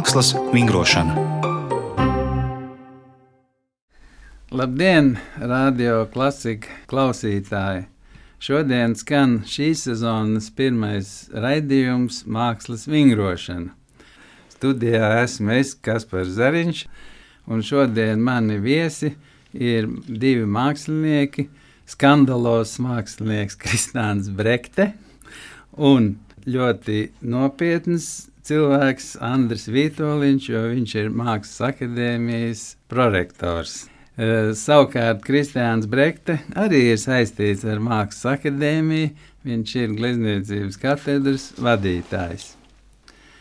Mākslas vingrošana. Labdien, radio klasika klausītāji! Šodien skan šīs sezonas pirmais raidījums Mākslas vingrošana. Studijā esmu es, Kaspars Zariņš, un šodien mani viesi ir divi mākslinieki. Skandalos mākslinieks Kristāns Brekte un ļoti nopietns cilvēks Andris Vitoļņš, jo viņš ir Mākslas akadēmijas prorektors. Uh, savukārt Kristiāns Brekte arī ir saistīts ar Mākslas akadēmiju. Viņš ir glezniecības katedras vadītājs.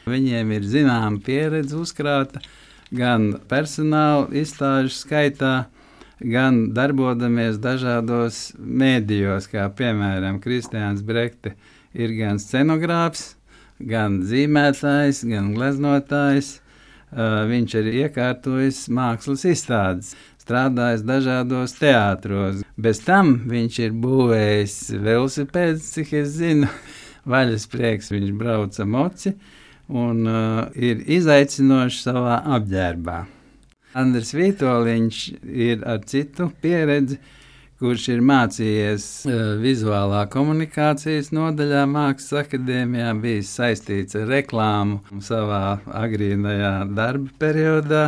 Viņiem ir zināma pieredze uzkrāta gan personāla izstāžu skaitā, gan darbojamies dažādos mēdījos, kā piemēram Kristiāns Brekte ir gan scenogrāfs, gan zīmētājs, gan gleznotājs. Viņš ir iekārtojis mākslas izstādes, strādājis dažādos teātros. Bez tam viņš ir būvējis velosipēdu, cik es zinu, vaļas prieks. Viņš brauca moci un uh, ir izaicinošs savā apģērbā. Andris Vitoļņš ir ar citu pieredzi kurš ir mācījies uh, vizuālā komunikācijas nodaļā Mākslas akadēmijā, bijis saistīts ar reklāmu savā agrīnajā darba periodā.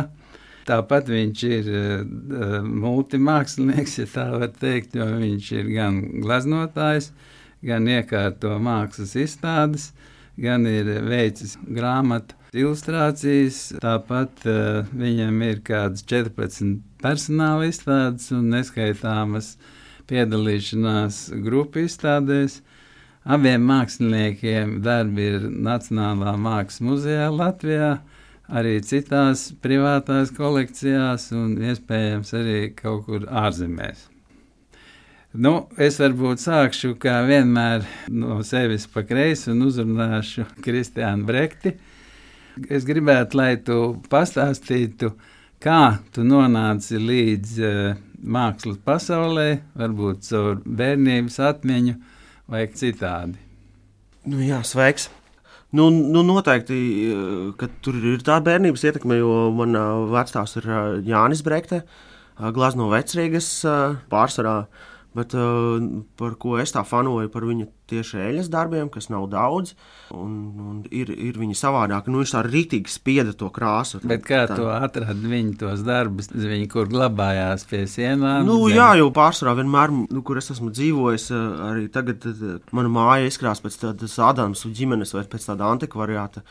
Tāpat viņš ir uh, multimākslinieks, ja tā var teikt, jo viņš ir gan glaznotājs, gan iekārto mākslas izstādes, gan ir veicis grāmatu ilustrācijas. Tāpat uh, viņam ir kādas 14 personāla izstādes un neskaitāmas piedalīšanās grupu izstādēs. Abiem māksliniekiem darbi ir Nacionālā Mākslas muzejā Latvijā, arī citās privātās kolekcijās un iespējams arī kaut kur ārzemēs. Nu, es varbūt sākšu kā vienmēr no sevis pa kreisi un uzrunāšu Kristiānu Brekti. Es gribētu, lai tu pastāstītu, Kā tu nonāci līdz uh, mākslas pasaulē, varbūt caur bērnības atmiņu vai citādi? Nu, jā, sveiks! Nu, nu noteikti, ka tur ir tā bērnības ietekme, jo manā vecāks ir Jānis Brekte, Glazno vecrīgas pārsvarā. Bet uh, par ko es tā fanoju, par viņa tieši eļas darbiem, kas nav daudz, un, un ir, ir viņi savādāki. Nu, viņš tā rītīgi spieda to krāsu. Bet kā tā. tu atradi viņu tos darbus, viņi kur glabājās pie sienām? Nu, zem? jā, jau pārsvarā vienmēr, nu, kur es esmu dzīvojis, arī tagad mana māja izkrās pēc tādas Ādams ģimenes vai pēc tāda antikvariāta.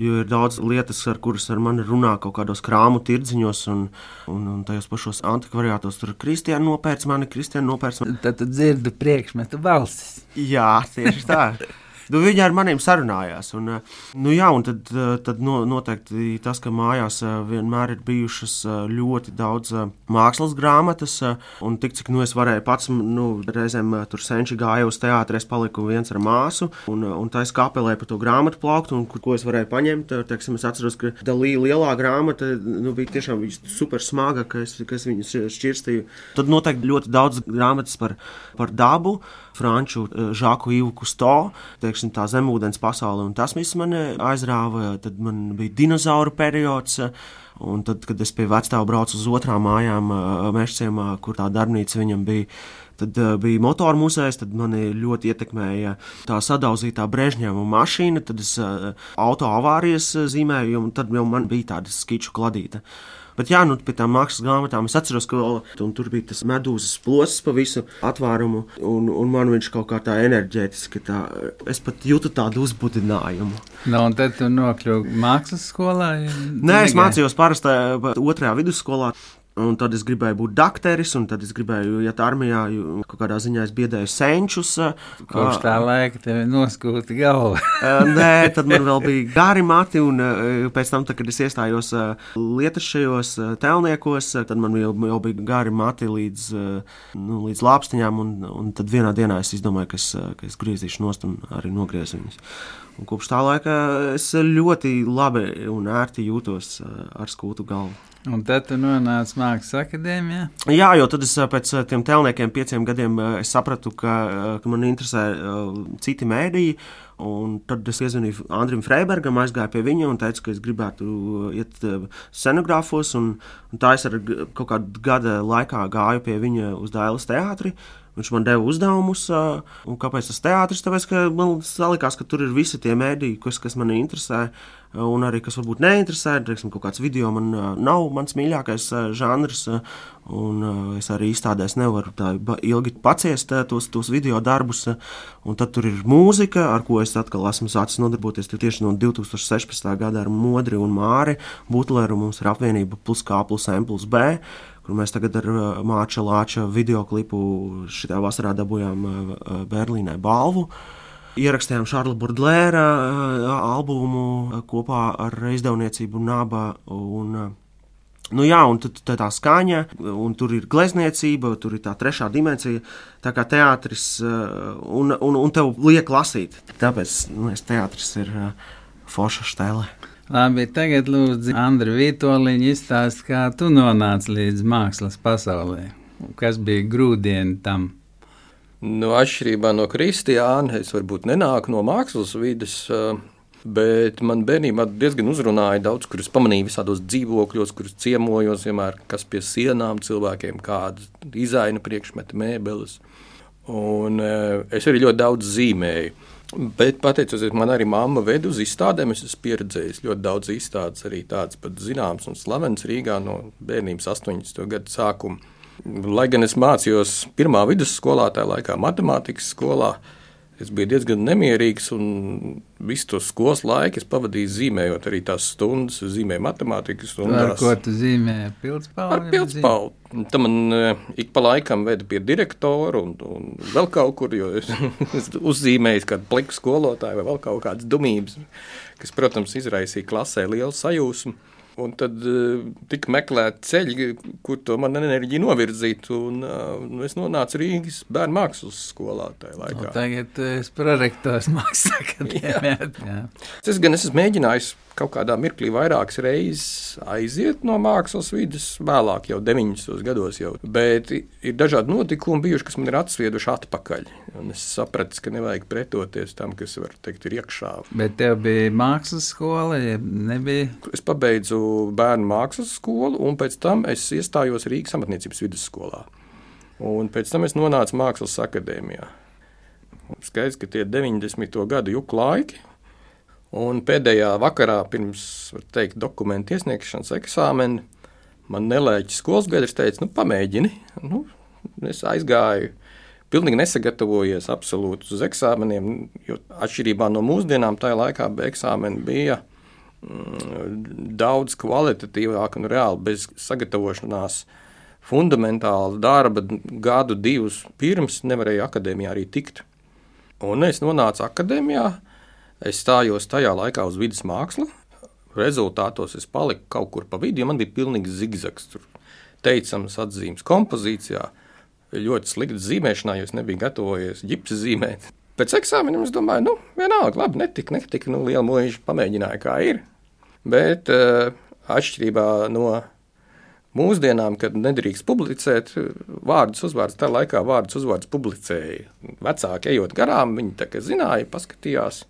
Jo ir daudz lietas, ar kuras ar mani runā kaut kādos krāmu tirdziņos, un, un, un tajos pašos antikvariātos tur Kristiāna nopērts mani, Kristiāna nopērts mani. Tad tu dzirdi priekšmetu balsis. Jā, tieši tā. Nu, viņa ar maniem sarunājās. Un, eh, nu, jā, un tad, eh, tad no, noteikti tas, ka mājās eh, vienmēr ir bijušas ļoti daudz mākslas grāmatas, un tik cik nu, es varēju pats, nu, reizēm tur senči gāju uz teātri, es paliku viens ar māsu, un, un tā es kapelēju par to grāmatu plauktu, un ko es varēju paņemt. Teiksim, es atceros, ka dalīja lielā grāmata, nu, bija tiešām super smaga, ka es, ka es viņus šķirstīju. Tad noteikti ļoti daudz grāmatas par, par dabu franču Žaku Ivu Kusto, teiksim, tā zemūdens pasaule, un tas viss man aizrāva. Tad man bija dinozauru periods. Un tad, kad es pie vecāta braucu uz otrām mājām, Mežciemā, kur tā darbnīca viņam bija, tad bija motoru muzejs, tad mani ļoti ietekmēja tā sadauzītā Brežņēva mašīna, tad es auto avārijas zīmēju, un tad jau man bija tāda skiču kladīta. Bet, jā, nu, pie tām mākslas grāmatām es atceros, ka tur bija tas medūzas plosas pa visu atvērumu, un, un man viņš kaut kā tā enerģētiski, tā, es pat jūtu tādu uzbudinājumu. No, un tad tu nokļuvi mākslas skolā? Nē, es mācījos parastā otrajā vidusskolā. Un tad es gribēju būt dakteris, un tad es gribēju iet armijā, jo kaut kādā ziņā es biedēju senčus. Kopš tā laika tev ir noskūta galva. Nē, tad man vēl bija gari mati, un pēc tam, tad, kad es iestājos lietas šajos telniekos, tad man jau, jau bija gari mati līdz, nu, līdz lāpstiņām, un, un tad vienā dienā es izdomāju, ka es, ka es griezīšu nost un arī nogriezu viņus. Un kopš tā laika es ļoti labi un ērti jūtos ar skūtu galvu. Un tad tu nonāci Mākslas akadēmijā? Jā, jo tad es pēc tam telniekiem pieciem gadiem sapratu, ka, ka man interesē citi mēdīji. Un tad es iezvanīju Andrim Freibergam, aizgāju pie viņa un teicu, ka es gribētu iet scenogrāfos. Un, un tā es ar kaut kādu gada laikā gāju pie viņa uz Dailas teātri. Viņš man deva uzdevumus, un kāpēc tas teātris? Tāpēc, ka man likās, ka tur ir visi tie mēdīji, kas, kas man interesē, un arī kas varbūt neinteresē. Teiksim, kaut kāds video man nav mans mīļākais žanrs, un es arī izstādēs nevaru tā ilgi paciest tos, tos video darbus. Un tad tur ir mūzika, ar ko es atkal esmu sācis nodarboties tieši no 2016. gada ar Modri un Māri Butleru. Mums ir apvienība plus K plus M plus B kur mēs tagad ar uh, Māča Lāča video klipu šajā vasarā dabūjām uh, uh, Berlīnē balvu. Ierakstījām Šarla Bordlēra albumu kopā ar izdevniecību Naba. Un, Nu jā, un tad, tā skaņa, un tur ir glezniecība, tur ir tā trešā dimensija, tā kā teātris, un, un, un tev liek lasīt. Tāpēc nu, teātris ir forša stēle. Labi, tagad lūdzu, Andri Vitoļiņš izstāst, kā tu nonāci līdz mākslas pasaulē. Kas bija grūdieni tam? Nu, atšķirībā no Kristiāna, es varbūt nenāku no mākslas vidas. Bet man bērnībā diezgan uzrunāja daudz, kurus pamanīju visādos dzīvokļos, kurus ciemojos, vienmēr kas pie sienām cilvēkiem, kāda dizaina priekšmeta, mēbeles. Un es arī ļoti daudz zīmēju. Bet, pateicoties man, arī mamma veda uz izstādēm. Es esmu pieredzējis ļoti daudz izstādes, arī tādas pat zināmas un slavenas Rīgā no bērnības 80. gadu sākuma. Lai gan es mācījos pirmā vidusskolā, tajā laikā matemātikas skolā, Es biju diezgan nemierīgs, un visu to skolas laiku pavadīju zīmējot arī tās stundas, zīmēju matemātikas stundas. Ar ko tu zīmēji? Pildspalvu? Ar pildspalvu. Tam man uh, ik pa laikam veda pie direktora un, un vēl kaut kur, jo es, es uzzīmēju kādu pliku skolotāju vai vēl kaut kādas dumības, kas, protams, izraisīja klasē lielu sajūsmu. Un tad uh, tika meklēti ceļi, kur to man enerģiju novirzīt. Un, uh, nu, es nonācu Rīgas bērnu mākslas skolā tajā laikā. No, tagad es prorektors mākslas akadēmijā. Es gan esmu mēģinājis kaut kādā mirklī vairākas reizes aiziet no mākslas vidas, vēlāk, jau 90. gados. Jau. Bet ir dažādi notikumi bijuši, kas man ir atsvieduši atpakaļ. Un es sapratu, ka nevajag pretoties tam, kas var teikt, ir iekšā. Bet tev bija mākslas skola, ja nebija? Es pabeidzu bērnu mākslas skolu, un pēc tam es iestājos Rīgas amatniecības vidusskolā. Un pēc tam es nonācu Mākslas akadēmijā. Skaidrs, ka tie ir 90. gadu juku laiki, Un pēdējā vakarā, pirms teikt, dokumentu iesniegšanas eksāmena, man nelēķis skolas biedrs teica, nu, pamēģini. Nu, es aizgāju, pilnīgi nesagatavojies absolūti uz eksāmeniem, jo atšķirībā no mūsdienām, tajā laikā eksāmeni bija mm, daudz kvalitatīvāk un reāli bez sagatavošanās. Fundamentāli darba gadu, divus pirms nevarēja akadēmijā arī tikt. Un es nonācu akadēmijā, uh, Es stājos tajā laikā uz vidas mākslu. Rezultātos es paliku kaut kur pa vidu, jo man bija pilnīgi zigzags. Tur teicams atzīmes kompozīcijā, ļoti slikts zīmēšanā, jo es nebiju gatavojies ģipsi zīmēt. Pēc eksāmeniem es domāju, nu, vienalga, labi, netika, netika, nu, liela mūža pamēģināja, kā ir. Bet uh, atšķirībā no mūsdienām, kad nedrīkst publicēt vārdus, uzvārdus, tā laikā vārdus, uzvārdus publicēja. Vecāki ejot garām, viņi tā kā zināja, paskatījās.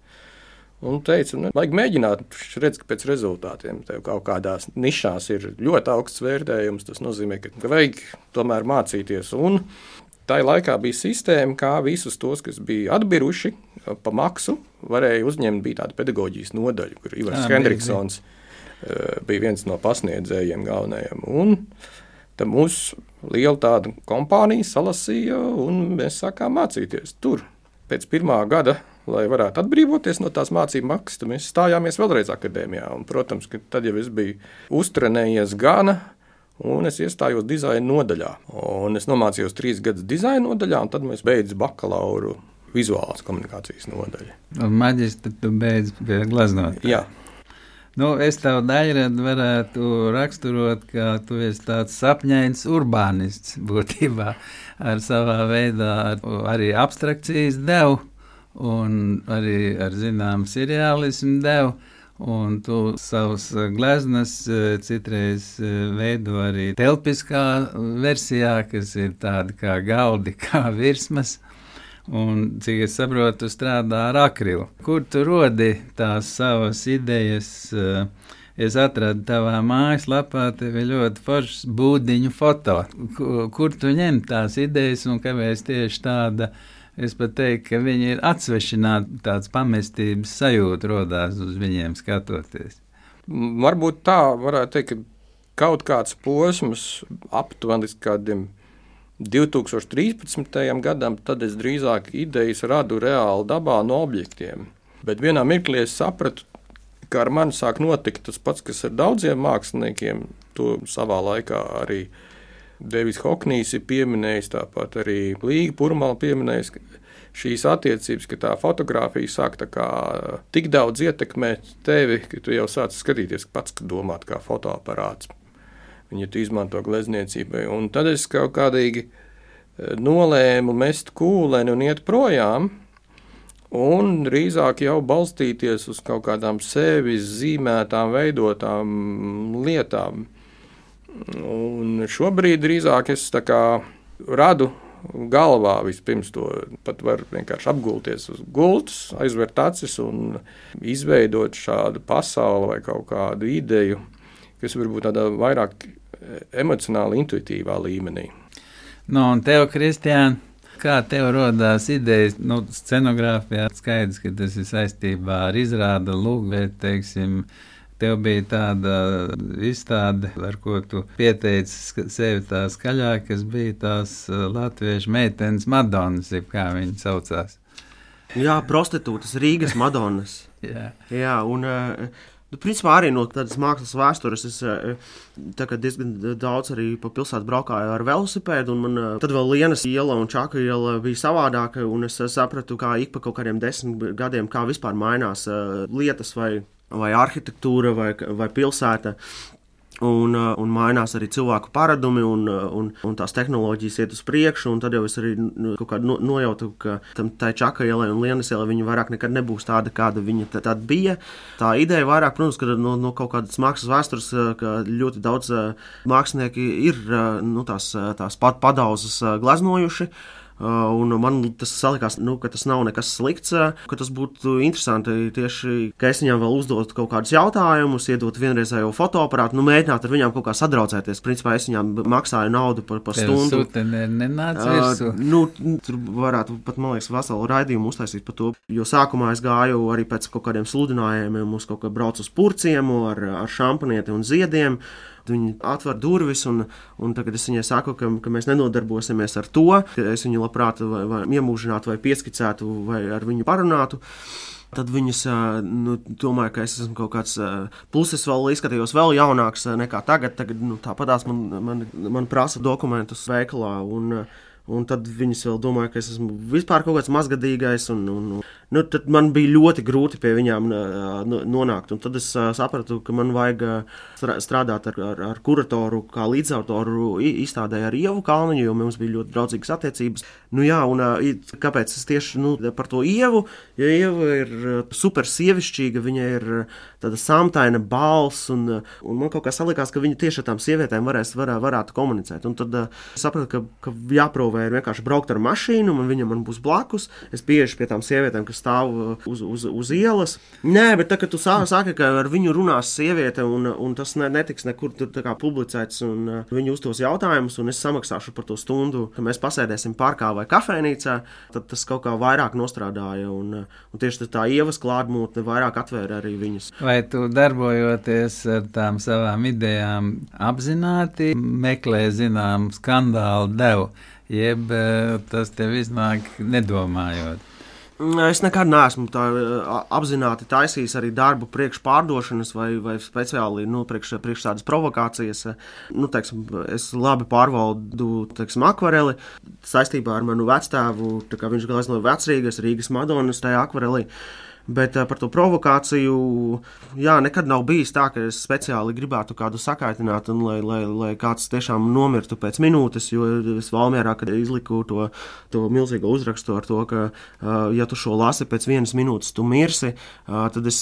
Un teica, nu, vajag mēģināt, redz, ka pēc rezultātiem tev kaut kādās nišās ir ļoti augsts vērtējums. Tas nozīmē, ka vajag tomēr mācīties. Un tā laikā bija sistēma, kā visus tos, kas bija atbiruši pa maksu, varēja uzņemt. Bija tāda pedagoģijas nodaļa, kur Ivars Hendriksons bija. bija viens no pasniedzējiem galvenajiem. Un tad mūsu liela tāda kompānija salasīja, un mēs sākām mācīties tur. Pēc pirmā gada lai varētu atbrīvoties no tās mācību maksas, tad mēs stājāmies vēlreiz akadēmijā. Un, protams, ka tad jau es biju uztrenējies gana. Un es iestājos dizaina nodaļā. Un es nomācījos trīs gadus dizaina nodaļā, un tad mēs beidzām bakalauru vizuālās komunikācijas nodaļu. Un maģistrā tu beidz pie gleznot. Jā. Nu, es tev daļradu varētu raksturot, ka tu esi tāds sapņains urbānists būtībā ar savā veidā ar arī abstrakcijas devu un arī ar zināmu seriālismu devu. Un tu savus gleznas citreiz veido arī telpiskā versijā, kas ir tāda kā galdi, kā virsmas. Un, cik es saprotu, strādā ar akrilu. Kur tu rodi tās savas idejas? Es atradu tavā mājaslapā, ir ļoti foršs būdiņu foto. Kur, kur tu ņem tās idejas un kāpēc tieši tāda? Es pat teiktu, ka viņi ir atsvešināti, tāds pamestības sajūta rodās uz viņiem skatoties. Varbūt tā varētu teikt, ka kaut kāds posms aptuveni kādiem 2013. gadam, tad es drīzāk idejas radu reāli dabā no objektiem. Bet vienā mirklī es sapratu, ka ar mani sāk notikt tas pats, kas ar daudziem māksliniekiem. To savā laikā arī Devis Hoknīs ir pieminējis, tāpat arī Līga Purmala pieminējis šīs attiecības, ka tā fotografija sāk tā kā tik daudz ietekmēt tevi, ka tu jau sāc skatīties pats, domāt kā fotoaparāts. Viņa tu izmanto glezniecībai. Un tad es kaut kādīgi eh, nolēmu mest kūleni un iet projām, un drīzāk jau balstīties uz kaut kādām sevis zīmētām, veidotām lietām. Un šobrīd drīzāk es radu galvā vispirms to pat var vienkārši apgulties uz gultas, aizvērt acis un izveidot šādu pasauli vai kaut kādu ideju, kas varbūt tādā vairāk emocionāli, intuitīvā līmenī. Nu, un tev, Kristiāna, kā tev radās idejas, nu, scenogrāfijā skaidrs, ka tas ir saistībā ar izrādu, lūgvēt, teiksim, Tev bija tāda izstāde, ar ko tu pieteici sevi tā skaļāk, kas bija tās latviešu meitenes Madonas, kā viņas saucās. Jā, prostitūtas, Rīgas Madonas. Jā. Jā, un Nu, principā arī no tādas mākslas vēstures es tā diezgan daudz arī pa pilsētu braukāju ar velosipēdu. Man tad vēl Lienas iela un Čaka iela bija savādāka. Es sapratu, kā ik pa kaut kādiem desmit gadiem, kā vispār mainās lietas vai vai arhitektūra, vai, vai pilsēta. Un, uh, un mainās arī cilvēku paradumi, un, uh, un, un tās tehnoloģijas iet uz priekšu. Tad jau es arī nu, no, nojautu, ka tam tai čakai ielai un lienas ielai viņa vairāk nekad nebūs tāda, kāda viņa tad bija. Tā ideja vairāk, protams, ka no, no kaut kādas mākslas vēstures, uh, ka ļoti daudz mākslinieki ir nu, tās, tās pat padauzas gleznojuši. Uh, un man tas likās, nu, ka tas nav nekas slikts, uh, ka tas būtu interesanti tieši, ka es viņam vēl uzdotu kaut kādus jautājumus, iedot vienreizējo fotoaparātu, nu, mēģināt ar viņiem kaut kā sadraudzēties. Principā es viņam maksāju naudu par, par stundu. Uh, nu, tur varētu pat, man liekas, veselu raidījumu uztaisīt par to, jo sākumā es gāju arī pēc kaut kādiem sludinājumiem, uz kaut kā braucu uz purciem ar, ar šampanieti un ziediem. Viņi atver durvis, un, un tagad es viņai saku, ka, ka mēs nenodarbosimies ar to, es viņu labprāt vai, vai iemūžinātu, vai pieskicētu, vai ar viņu parunātu. Tad viņas nu, domāja, ka es esmu kaut kāds puses vēl izskatījos vēl jaunāks nekā tagad. Tagad nu, tāpatās man, man, man prasa dokumentus veikalā. Un, Un tad viņas vēl domāja, ka es esmu vispār kaut kāds mazgadīgais. Un, un, nu, tad man bija ļoti grūti pie viņām nonākt. Un tad es sapratu, ka man vajag strādāt ar, ar, ar kuratoru, kā līdzautoru izstādē ar Ievu Kalniņu, jo mums bija ļoti draudzīgas attiecības. Nu, jā, un kāpēc es tieši nu, par to Ievu? Jo Ieva ir super sievišķīga, viņa ir tāda samtaina balss, un, un man kaut kā salikās, ka viņa tieši ar tām sievietēm varēs, varā, varētu komunicēt. Un tad es sapratu, ka, ka jāprova ir vienkārši braukt ar mašīnu, un viņa man būs blakus. Es pieeju pie tām sievietēm, kas stāv uz, uz, uz ielas. Nē, bet tā, tu sāki, ka ar viņu runās sieviete, un, un tas ne, netiks nekur tur publicēts, un uh, viņi uzdos jautājumus, un es samaksāšu par to stundu, ka mēs pasēdēsim parkā vai kafejnīcā. Tad tas kaut kā vairāk nostrādāja, un, un tieši tā ievas klātbūtne vairāk atvēra arī viņus. Vai tu darbojoties ar tām savām idejām apzināti meklē zināmu skandālu devu, jeb uh, tas tev iznāk nedomājot? Es nekad neesmu tā, apzināti taisījis arī darbu priekšpārdošanas vai, vai speciāli nu, priekš, priekš tādas provokācijas. Nu, teiksim, es labi pārvaldu teiksim, akvareli saistībā ar manu vectēvu. Viņš gleznoja vecrīgas, Rīgas Madonas tajā akvarelī. Bet uh, par to provokāciju, jā, nekad nav bijis tā, ka es speciāli gribētu kādu sakaitināt, un lai, lai, lai kāds tiešām nomirtu pēc minūtes. Jo es Valmjerā, kad izliku to, to milzīgo uzrakstu ar to, ka, uh, ja tu šo lasi pēc vienas minūtes, tu mirsi, uh, tad es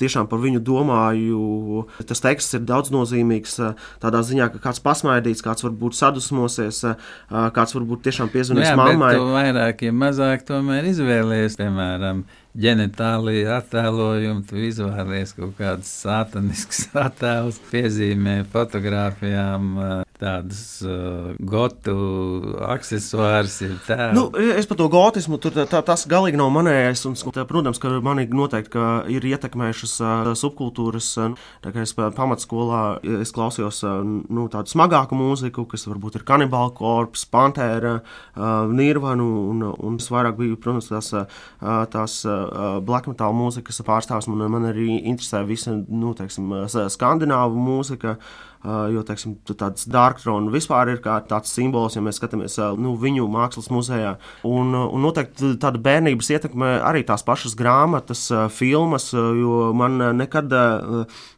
tiešām par viņu domāju. Tas teksts ir daudz nozīmīgs tādā ziņā, ka kāds pasmaidīts, kāds varbūt sadusmosies, kāds varbūt tiešām piezvanīs nu, jā, mammai. Vairāk, ja mazāk, tomēr izvēlēties, piemēram, ģenitālija attēlojumu, tu izvēlies kaut kādus sātaniskus attēlus, piezīmē fotografijām tādus uh, gotu tēli. Nu, es par to gotismu, tur tā, tas galīgi nav manējais, un, tā, protams, ka mani noteikti ir ietekmējušas uh, subkultūras, uh, kā es pamatskolā es klausījos uh, nu, tādu smagāku mūziku, kas varbūt ir kanibāla korps, pantēra, uh, nirvanu, un, un es vairāk biju, protams, tās, uh, tās uh, black metal mūzikas pārstāvs, man, man arī interesē visa, nu, teiksim, skandināvu mūzika, uh, Jo teiksim, tāds Darktrona vispār ir tāds simbols, ja mēs skatāmies nu, viņu mākslas muzejā. Un, un noteikti tāda bērnības ietekme arī tās pašas grāmatas, filmas, jo man nekad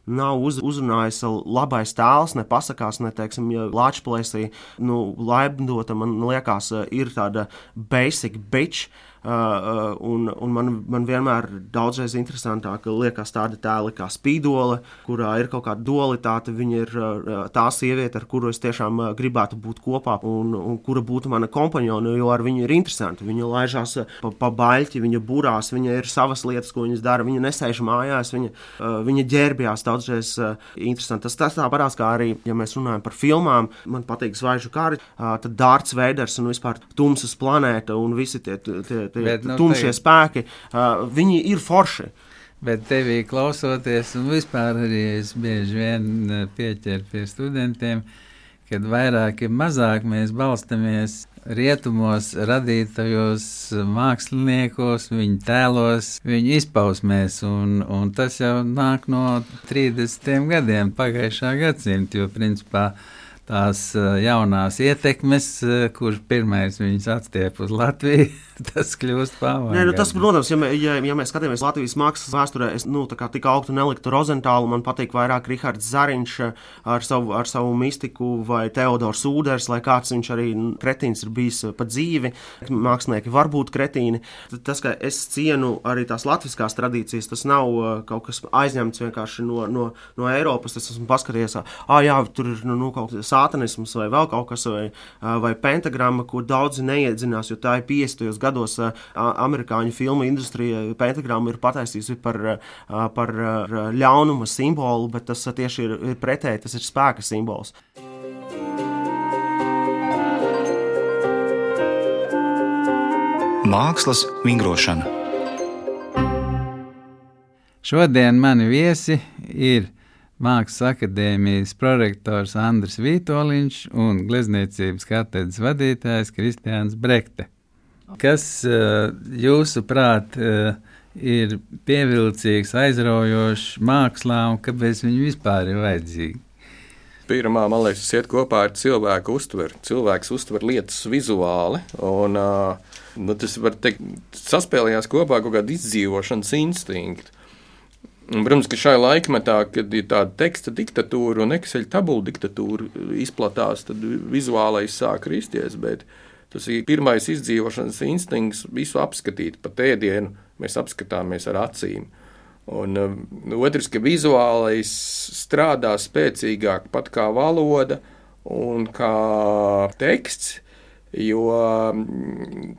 nav uz, uzrunājis labais tēls, ne pasakās, ne teiksim, ja Latvijas nu, laimdota, man liekas, ir tāda basic bitch. Uh, uh, un, un man, man vienmēr daudzreiz interesantāk liekas tāda tēla kā spīdole, kurā ir kaut kāda dualitāte. Viņa ir uh, tā sieviete, ar kuru es tiešām uh, gribētu būt kopā, un, un kura būtu mana kompanione, jo ar viņu ir interesanti. Viņa laižās uh, pa, pa baļķi, viņa burās, viņa ir savas lietas, ko viņas dara. Viņa nesēž mājās, viņa, uh, viņa ģērbjās daudzreiz uh, interesanti. Tas, tas tā parādās, kā arī, ja mēs runājam par filmām, man patīk zvaigžņu kāri, uh, tad Dārts Veiders un vispār Tumsas planēta un visi tie, tie tie Bet, nu, tumšie te... spēki, uh, viņi ir forši. Bet tevī klausoties, un vispār arī es bieži vien pieķeru pie studentiem, kad vairāk ir mazāk mēs balstamies rietumos radītajos māksliniekos, viņu tēlos, viņu izpausmēs, un, un tas jau nāk no 30 gadiem pagājušā gadsimta, jo principā tās jaunās ietekmes, kurš pirmais viņus atstiep uz Latviju, tas kļūst pārāk. Nu, tas, protams, ja, mē, ja, ja mēs skatāmies Latvijas mākslas vēsturē, es nu, tik augstu neliktu Rozentālu. Man patīk vairāk Rihards Zariņš ar savu, ar savu mistiku, vai Teodors Ūders, lai kāds viņš arī kretīns ir bijis pa dzīvi. Mākslinieki var būt kretīni. Tas, ka es cienu arī tās latviskās tradīcijas, tas nav kaut kas aizņemts vienkārši no, no, no Eiropas. Es esmu paskatījies, ah, jā, tur ir nu, nu, kaut kas sātanisms vai vēl kaut kas, vai, vai pentagramma, ko daudzi neiedzinās, jo tā ir 50 gados amerikāņu filmu industrija pentagrammu ir pataisījusi par, par ļaunuma simbolu, bet tas tieši ir, ir pretēji, tas ir spēka simbols. Mākslas vingrošana. Šodien mani viesi ir Mākslas akadēmijas prorektors Andris Vitoļņš un glezniecības katedras vadītājs Kristiāns Brekte. Kas eh, jūsuprāt eh, ir pievilcīgs, aizraujošs mākslā un kāpēc viņi vispār ir vajadzīgi? Pirmā, man liekas, tas iet kopā ar cilvēku uztveri. Cilvēks uztver lietas vizuāli, un uh, nu, tas var teikt, saspēlējās kopā kaut kāda izdzīvošanas instinkta. Un, protams, ka šajā laikmetā, kad ir tāda teksta diktatūra un Excel tabula diktatūra izplatās, tad vizuālais sāk kristies. Tas ir pirmais izdzīvošanas instinkts, visu apskatīt pa ēdienu, mēs apskatāmies ar acīm. Un um, otrs, ka vizuālais strādā spēcīgāk pat kā valoda un kā teksts, jo um,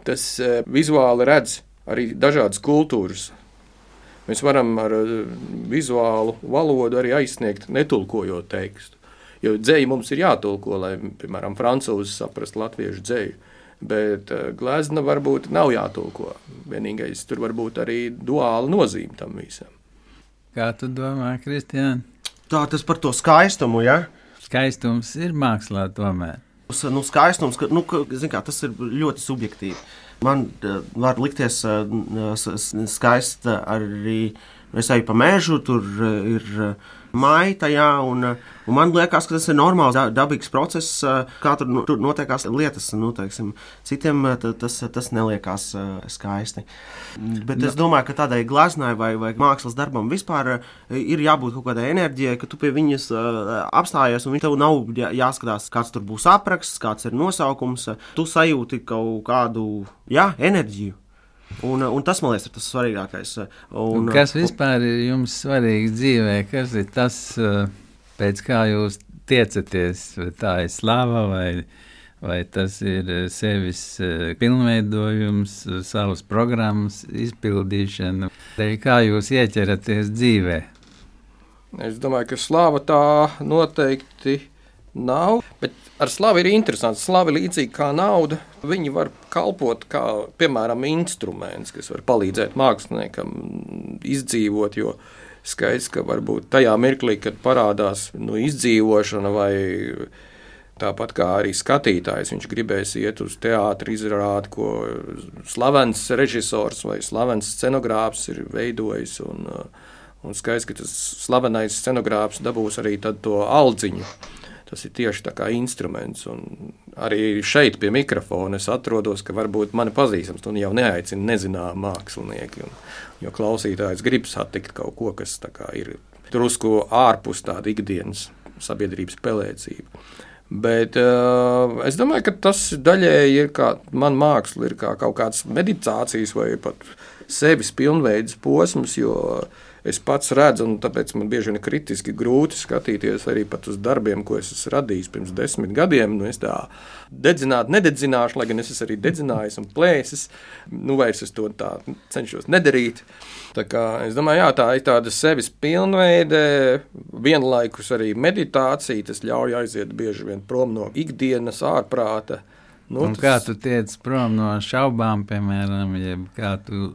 tas uh, vizuāli redz arī dažādas kultūras. Mēs varam ar uh, vizuālu valodu arī aizsniegt, netulkojot tekstu. Jo dzēja mums ir jātulko, lai, piemēram, francūzi saprastu latviešu dzēju. Bet uh, glezna varbūt nav jātulko. Vienīgais tur var būt arī duāla nozīme tam visam. Kā tu domā, Kristiāna? Tā tas par to skaistumu, ja? Skaistums ir mākslā tomēr. Nu, skaistums, ka, nu, ka, kā, tas ir ļoti subjektīvi. Man uh, var likties uh, skaista arī Es eju pa mežu, tur ir maita, jā, un, un man liekas, ka tas ir normāls, dabīgs process, kā tur, tur notiekās lietas. Nu, teiksim, citiem tas, tas neliekās skaisti. Bet es domāju, ka tādai gleznai vai, vai mākslas darbam vispār ir jābūt kaut kādai enerģijai, ka tu pie viņas apstājies, un tev nav jāskatās, kāds tur būs apraksts, kāds ir nosaukums. Tu sajūti kaut kādu jā, enerģiju. Un, un tas, man liekas, ir tas svarīgākais. Un, un kas vispār ir jums svarīgs dzīvē? Kas ir tas, pēc kā jūs tiecaties? Vai tā ir slava vai, vai tas ir sevis pilnveidojums, savas programmas izpildīšana? Kā jūs ieķeraties dzīvē? Es domāju, ka slava tā noteikti nav. Bet ar slavu ir interesanti. Slava ir līdzīga kā nauda. Viņi var kalpot kā, piemēram, instruments, kas var palīdzēt māksliniekam izdzīvot. Skaidrs, ka varbūt tajā mirklī, kad parādās nu, izdzīvošana vai Tāpat kā arī skatītājs, viņš gribēs iet uz teātris, izrādi, ko slavens režisors vai slavens scenogrāfs ir veidojis. Un, un skaidrs, ka tas slavenais scenogrāfs dabūs arī to aldziņu tas ir tieši tā kā instruments. Un arī šeit pie mikrofona es atrodos, ka varbūt mani pazīstams, un jau neaicina nezināmu mākslinieki. Un, jo klausītājs grib satikt kaut ko, kas ir drusku ārpus tāda ikdienas sabiedrības pelēcība. Bet uh, es domāju, ka tas daļēji ir kā man māksla, ir kā kaut kāds meditācijas vai pat sevis pilnveidas posms, jo uh, es pats redzu, un tāpēc man bieži vien ir kritiski grūti skatīties arī uz darbiem, ko es esmu radījis pirms desmit gadiem. Nu, es tā dedzināt, nededzināšu, lai gan es esmu arī dedzinājis un plēsis. Nu, vairs es to tā cenšos nedarīt. Kā, es domāju, jā, tā ir tāda sevis pilnveide, vienlaikus arī meditācija. Tas ļauj aiziet bieži vien prom no ikdienas, ārprāta. Nu, tas... Kā tu tiec prom no šaubām, piemēram, jeb kā tu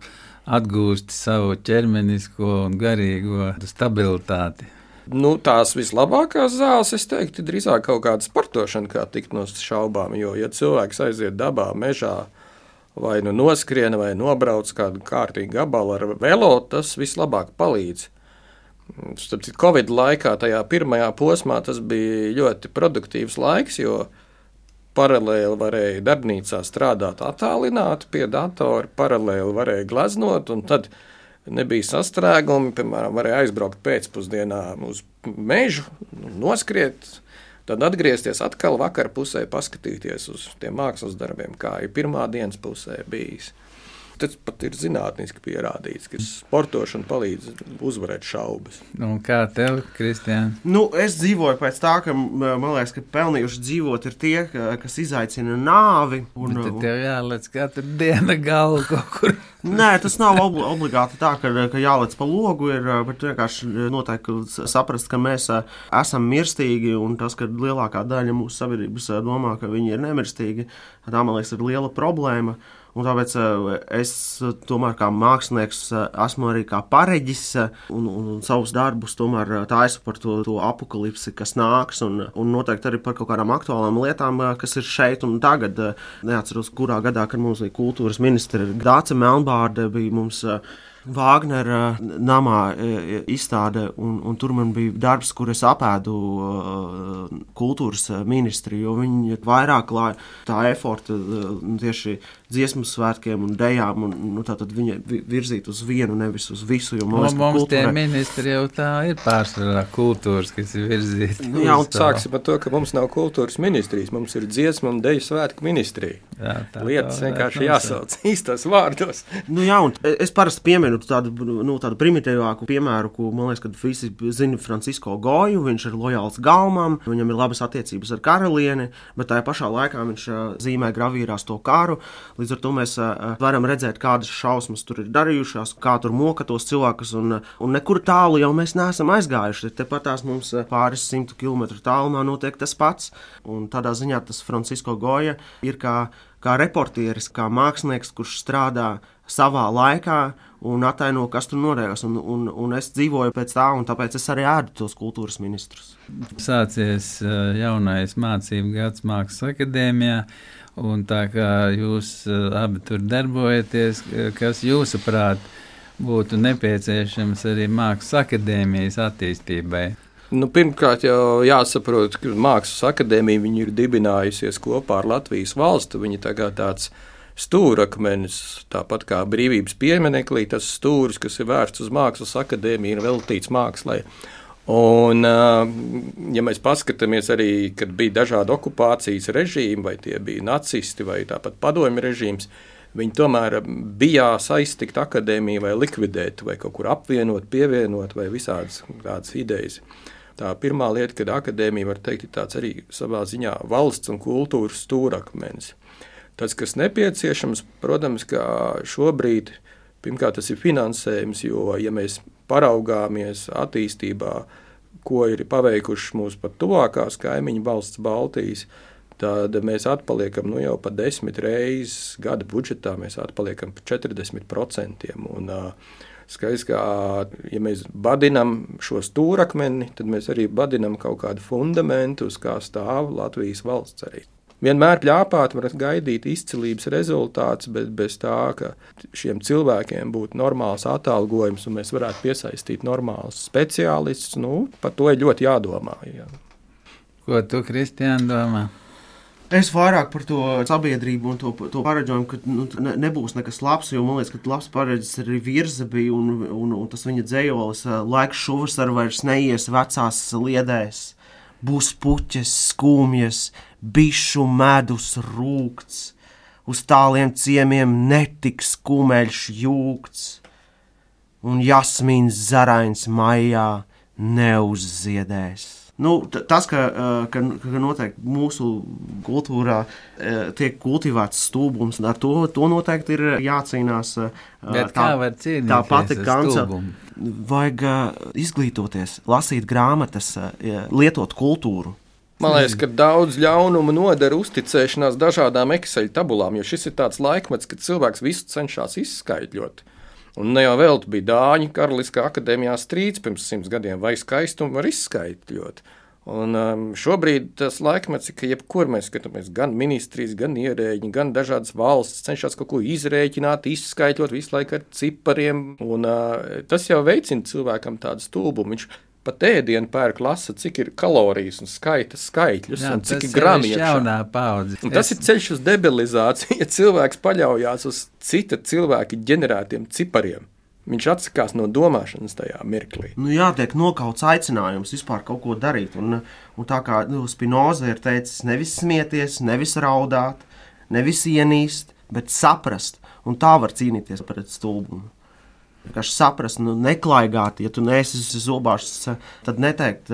atgūst savu ķermenisko un garīgo stabilitāti. Nu, tās vislabākās zāles, es teiktu, drīzāk kaut kāda sportošana, kā tikt no šaubām. Jo, ja cilvēks aiziet dabā, mežā, vai nu noskrien, vai nobrauc kādu kārtīgu gabalu ar velo, tas vislabāk palīdz. Starp citu, Covid laikā, tajā pirmajā posmā, tas bija ļoti produktīvs laiks, jo paralēli varēja darbnīcā strādāt attālināti pie datora, paralēli varēja glaznot, un tad nebija sastrēgumi. Piemēram, varēja aizbraukt pēcpusdienā uz mežu, noskriet, tad atgriezties atkal vakarā pusē, paskatīties uz tiem mākslas darbiem, kā ir pirmā dienas pusē bijis. Tas pat ir zinātniski pierādīts, ka sportošana palīdz uzvarēt šaubas. Nu, kā tev, Kristiāna? Nu, es dzīvoju pēc tā, ka man liekas, ka pelnījuši dzīvot ir tie, kas izaicina nāvi. Un, un... Tad tev jālec katru dienu galvu kaut kur. Nē, tas nav obli obligāti tā, ka, ka jālec pa logu, ir, bet vienkārši noteikti saprast, ka mēs esam mirstīgi, un tas, ka lielākā daļa mūsu sabiedrības domā, ka viņi ir nemirstīgi, tā, man liekas, ir liela problēma. Un tāpēc eh, es eh, tomēr kā mākslinieks eh, esmu arī kā pareģis un, un, un savus darbus tomēr taisu par to, to apakalipsi, kas nāks, un, un noteikti arī par kaut kādām aktuālām lietām, kas ir šeit un tagad. Neatceros, kurā gadā, kad mums bija kultūras ministra Dāca Melnbārde, bija mums Vāgnera namā e, e, izstāde, un, un tur man bija darbs, kur es apēdu kultūras ministri, jo viņi vairāk tā eforta tieši dziesmu svētkiem un dejām, un nu, tātad viņa virzīt uz vienu, nevis uz visu. Jo, man liekas, mums kultūra... tie ministri jau tā ir pārsvarā kultūras, kas ir virzīti. Nu, jā, un sāksim ar to, ka mums nav kultūras ministrijas, mums ir dziesmu un deju svētku ministrija. Jā, tā, Lietas vienkārši jāsauc īstos vārdos. Nu, jā, un es parasti pieminu tādu, nu, tādu primitīvāku piemēru, ko man liekas, ka visi zina Francisko Goju. Viņš ir lojāls galmam, viņam ir labas attiecības ar karalieni, bet tajā pašā laikā viņš zīmē gravīrās to karu. Līdz ar to mēs varam redzēt, kādas šausmas tur ir darījušās, kā tur moka tos cilvēkus, un, un nekur tālu jau mēs neesam aizgājuši. Tepat tās mums pāris simtu kilometru tālumā notiek tas pats, un tādā ziņā tas Francisko Goja ir kā kā reportieris, kā mākslinieks, kurš strādā savā laikā un ataino, kas tur notiek. Un, un, un es dzīvoju pēc tā, un tāpēc es arī ēdu tos kultūras ministrus. Sācies jaunais mācību gads Mākslas akadēmijā. Un tā kā jūs abi tur darbojaties, kas jūsuprāt būtu nepieciešams arī mākslas akadēmijas attīstībai? Nu, pirmkārt, jau jāsaprot, ka Mākslas akadēmija ir dibinājusies kopā ar Latvijas valstu. Viņa tagad tāds stūrakmenis, tāpat kā brīvības piemineklis, tas stūris, kas ir vērsts uz Mākslas akadēmiju, ir veltīts mākslai. Un, ja mēs paskatāmies arī, kad bija dažādi okupācijas režīmi, vai tie bija nacisti vai tāpat padomju režīms, viņi tomēr bija saistīti akadēmiju vai likvidēt, vai kaut kur apvienot, pievienot vai visādas tādas idejas. Tā pirmā lieta, kad akadēmija var teikt, ir tāds arī savā ziņā valsts un kultūras stūrakmenis. Tas, kas nepieciešams, protams, ka šobrīd pirmkārt tas ir finansējums, jo, ja mēs paraugāmies attīstībā, ko ir paveikušas mūsu pat tuvākās kaimiņu valsts Baltijas, tad mēs atpaliekam nu, jau pa desmit reizes gada budžetā, mēs atpaliekam pa 40%. Un, uh, Skaidrs, ka, ja mēs badinām šo stūrakmeni, tad mēs arī badinām kaut kādu fundamentu, uz kā stāv Latvijas valsts arī. Vienmēr plāpāt, var gaidīt izcilības rezultātus, bet bez tā, ka šiem cilvēkiem būtu normāls atalgojums un mēs varētu piesaistīt normālus speciālistus, nu, par to ir ļoti jādomā. Jā. Ko tu, Kristiāna, domā? Es vairāk par to sabiedrību un to, to paredzojumu, ka nu, ne, nebūs nekas labs. Jo man liekas, ka labs paredzes arī virza bija un, un, un tas viņa dzējolis laiks šuvas ar vairs neies vecās liedēs. Būs puķes, skumjas, bišu medus rūkts, uz tāliem ciemiem netiks kumeļš jūgts, un jasmīns zarains maijā neuzziedēs. Nu, tas, ka, ka, ka noteikti mūsu kultūrā tiek kultivēts stūbums, ar to, to noteikti ir jācīnās. Bet tā, tā pati kanca. Vajag izglītoties, lasīt grāmatas, lietot kultūru. Man liekas, ka daudz ļaunuma nodara uzticēšanās dažādām Excel tabulām, jo šis ir tāds laikmets, kad cilvēks visu cenšas izskaidrot. Un ne jau vēl bija Dāņu Karaliskā akadēmijā strīds pirms simts gadiem, vai skaistumu var izskaidrot. Un um, šobrīd tas laikmets ir, ka jebkur mēs skatāmies, gan ministrijas, gan ierēģi, gan dažādas valsts cenšas kaut ko izrēķināt, izskaidrot visu laiku ar cipariem. Un, uh, tas jau veicina cilvēkam tādu stulbumu. Viņš pat ēdienu pērk lasa, cik ir kalorijas un skaita skaitļus, Jā, un cik ir grami jaunā paudze. Un tas es... ir ceļš uz debilizāciju, ja cilvēks paļaujas uz cita cilvēka ģenerētiem cipariem. Viņš atsakās no domāšanas tajā mirklī. Nu, jā, tiek nokauts aicinājums vispār kaut ko darīt. Un, un tā kā nu, Spinoza ir teicis, nevis smieties, nevis raudāt, nevis ienīst, bet saprast. Un tā var cīnīties pret stulbumu. Vienkārši saprast, nu, neklaigāt, ja tu neesi zobārsts, tad neteikt,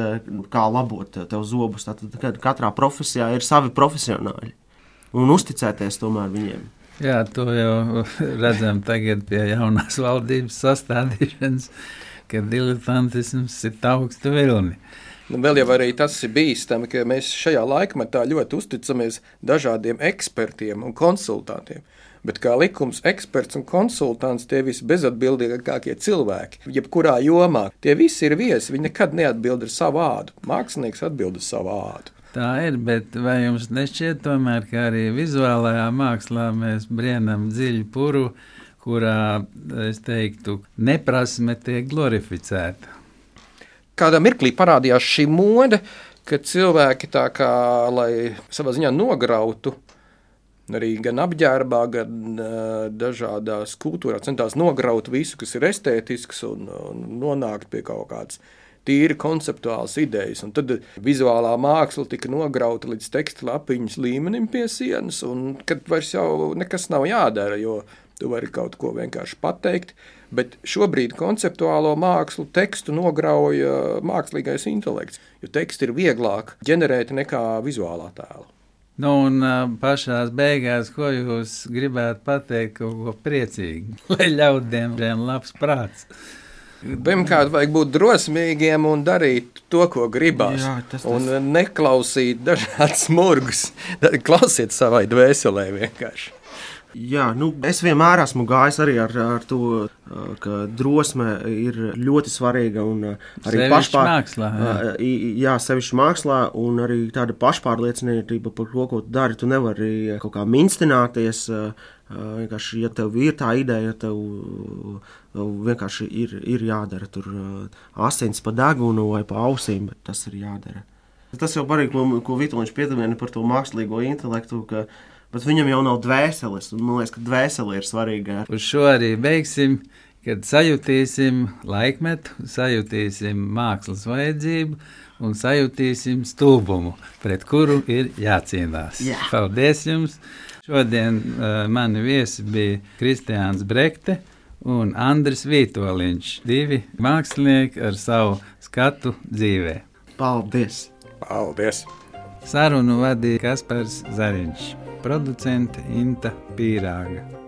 kā labot tev zobus. Tad katrā profesijā ir savi profesionāļi. Un uzticēties tomēr viņiem. Jā, to jau redzam tagad pie jaunās valdības sastādīšanas, ka diletantisms ir augstu vilni. Nu, vēl jau arī tas ir bīstami, ka mēs šajā laikmetā ļoti uzticamies dažādiem ekspertiem un konsultantiem. Bet kā likums, eksperts un konsultants tie visi bezatbildīgākie cilvēki, jebkurā jomā, tie visi ir viesi. Viņi nekad neatbild ar savu vārdu. Mākslinieks atbild ar savu vārdu. Tā ir, bet vai jums nešķiet, tomēr, ka arī vizuālajā mākslā mēs brīnām dziļu puru, kurā, es teiktu, neprasme tiek glorificēta? Kādā mirklī parādījās šī mode, ka cilvēki tā kā, lai savā ziņā nograutu arī gan apģērbā, gan uh, dažādās kultūrās centās nograut visu, kas ir estētisks un, un nonākt pie kaut kādas tīri konceptuāls idejas. Un tad vizuālā māksla tika nograuta līdz teksta lapiņas līmenim pie sienas, un kad vairs jau nekas nav jādara, jo tu vari kaut ko vienkārši pateikt. Bet šobrīd konceptuālo mākslu tekstu nograuja mākslīgais intelekts, jo teksts ir vieglāk ģenerēt nekā vizuālā tēla. Nu, un pašā beigās, ko jūs gribētu pateikt, kaut ko priecīgu, lai ļaudīm ir labs prāts. Pirmkārt, vajag būt drosmīgiem un darīt to, ko gribās. Jā, tas, tas. Un neklausīt dažādas smurgus. Klausiet savai dvēselē vienkārši. Jā, nu, es vienmēr esmu gājis arī ar, ar to, ka drosme ir ļoti svarīga. Un arī pašpārliecība. Jā, jā sevišķi mākslā, un arī tāda pašpārliecība par to, ko tu dari. Tu nevari kaut kā minstināties. Vienkārši, ja tev ir tā ideja, tev vienkārši ir, ir jādara tur asins pa degunu vai pa ausīm, bet tas ir jādara. Tas jau arī, ko, ko Vitoliņš piedāvāja par to mākslīgo intelektu. Ka, Bet viņam jau nav dvēseles, un man liekas, ka dvēsele ir svarīga. Uz šo arī beigsim, kad sajutīsim laikmetu, sajutīsim mākslas vajadzību un sajutīsim stulbumu, pret kuru ir jācīnās. Jā. Paldies jums! Šodien uh, mani viesi bija Kristiāns Brekte un Andris Vītoliņš, divi mākslinieki ar savu skatu dzīvē. Paldies! Paldies! Sarunu vadīja Kaspars Zariņš, producente Inta Pīrāga.